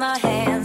my hand.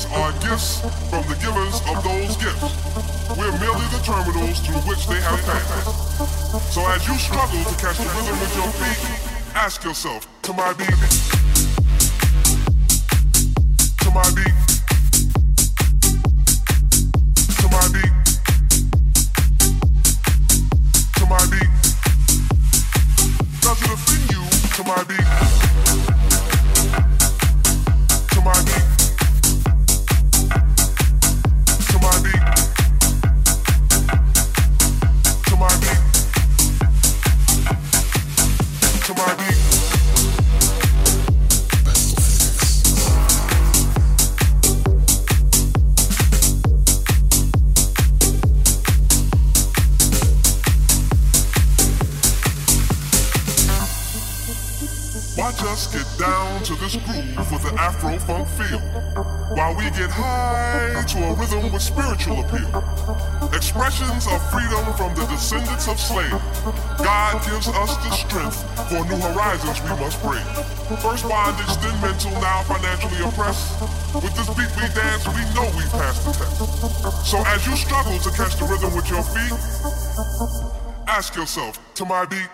Melodies are gifts from the givers of those gifts. We're merely the terminals through which they have passed. So as you struggle to catch the rhythm with your feet, ask yourself, to my beat, to my beat. Of freedom from the descendants of slaves. God gives us the strength for new horizons we must break. First bondage, then mental, now financially oppressed. With this beat we dance, we know we passed the test. So as you struggle to catch the rhythm with your feet, ask yourself, to my beat,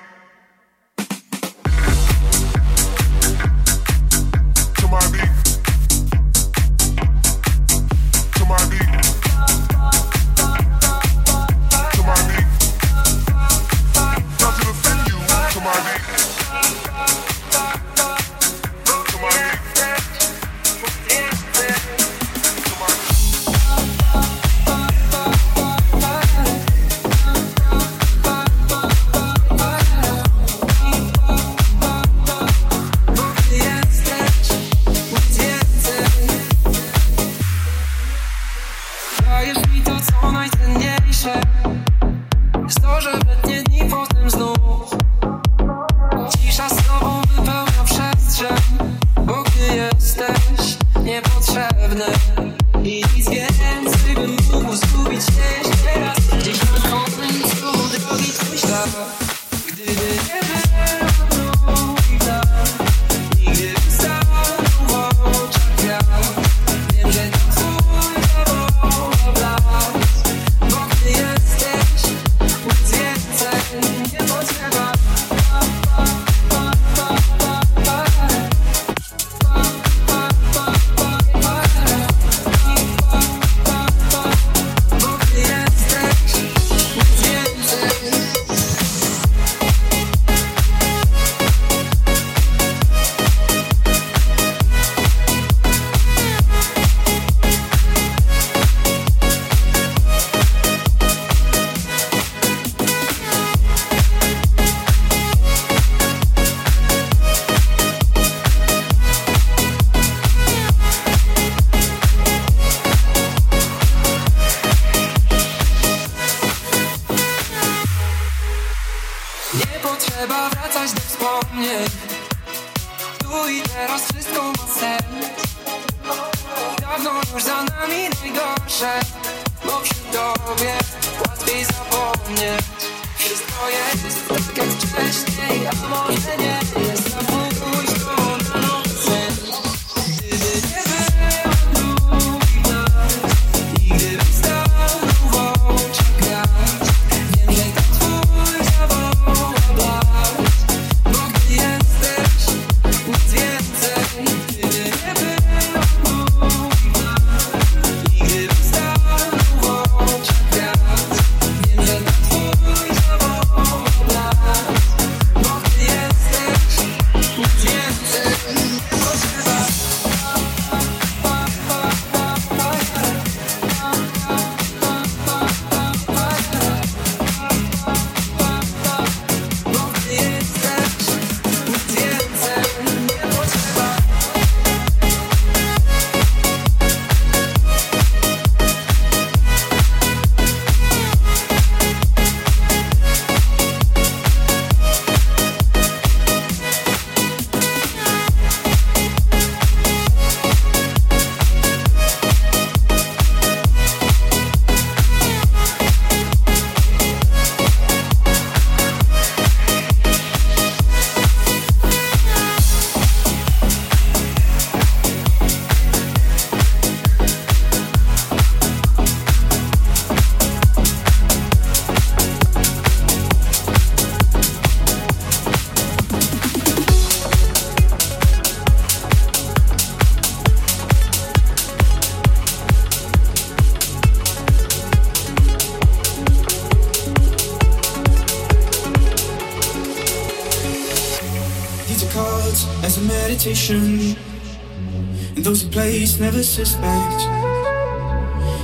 never suspect.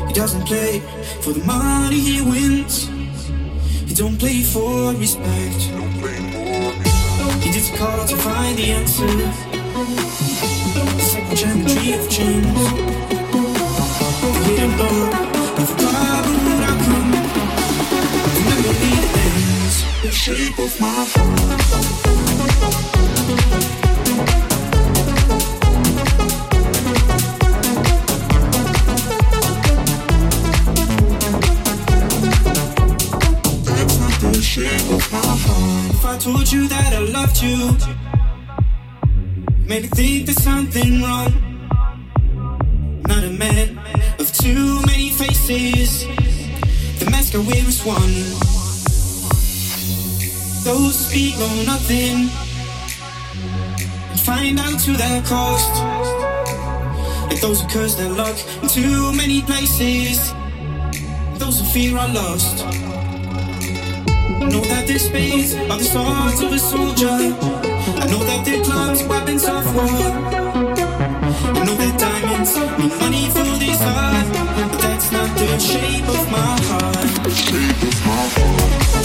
He doesn't play for the money he wins. He don't play for respect. He did the call to find the answer. The second geometry of outcome. The memory that ends. The shape of my heart. If I told you that I loved you, maybe think there's something wrong. Not a man of too many faces. The mask I wear is one. Those who speak know nothing and find out to their cost. And those who curse their luck in too many places. Those who fear are lost. I know that their spades are the swords of a soldier. I know that their clubs weapons of war. I know that diamonds mean money for this art, but that's not the shape of my heart. Shape of my heart.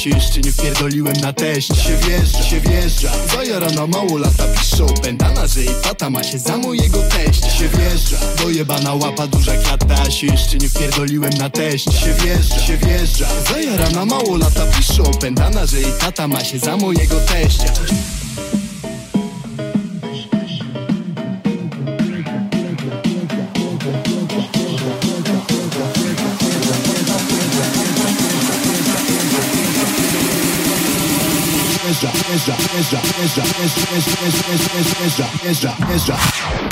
Się jeszcze nie wpierdoliłem na teście. Się wjeżdża, się wjeżdża. Zajara na mało lata piszą. Pętana, że jej tata ma się za mojego teścia. Się wjeżdża, dojebana łapa duża klata Się jeszcze nie wpierdoliłem na teście. Się wjeżdża, się wjeżdża. Zajara na mało lata piszą. Pętana, że jej tata ma się za mojego teścia esa, esa, esa, esa, esa, esa, esa, esa, esa.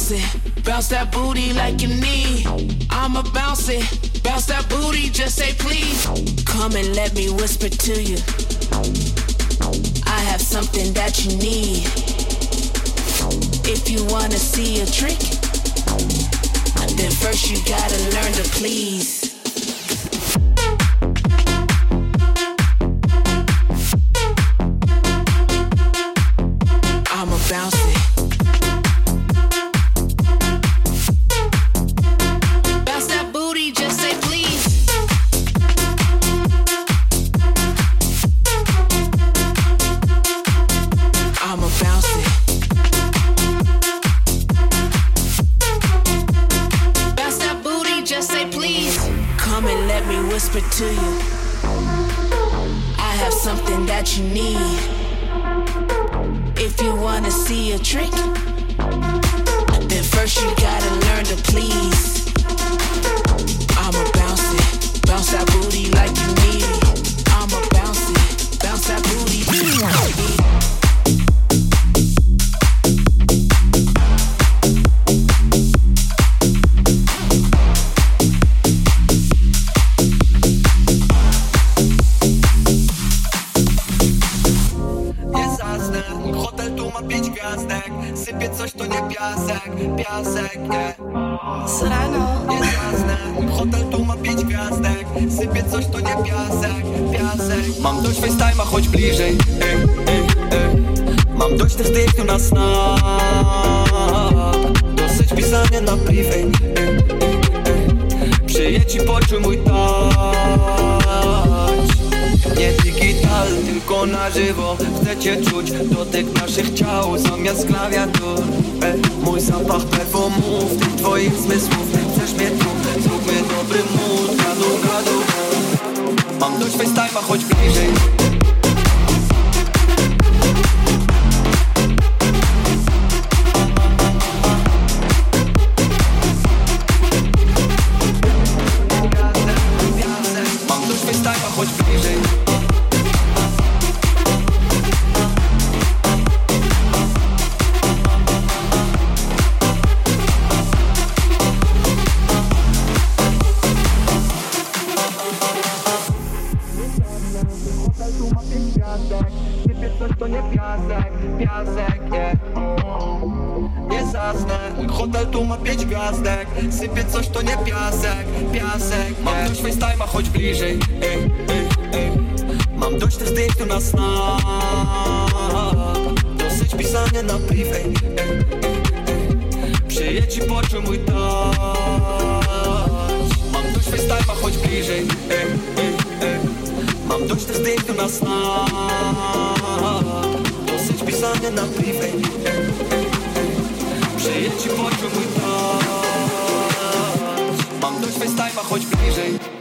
bounce it, bounce that booty like you need. I'ma bounce it, bounce that booty, just say please. Come and let me whisper to you. I have something that you need. If you wanna see a trick, then first you gotta learn to please. chodź bliżej. Mam dość tych styku na snap Dosyć pisania na priv ej, ej, Przyjedź i poczuj mój tać Nie digital, tylko na żywo. Chcę cię czuć, dotyk naszych ciał Zamiast klawiatur Mój zapach perfumów, tych twoich zmysłów. Chcesz mnie tu, zróbmy dobry mood. Gadu, gadu. Mam dość FaceTime'a, choć bliżej. much music znak. Dosyć pisania na priv, ej, ej, Przyjedź i poczuj mój touch Mam dość FaceTime'a, chodź bliżej, Mam dość tych zdjęć na znak. Dosyć pisania na priv, ej, ej, Przyjedź i poczuj mój touch Mam dość FaceTime'a, chodź bliżej.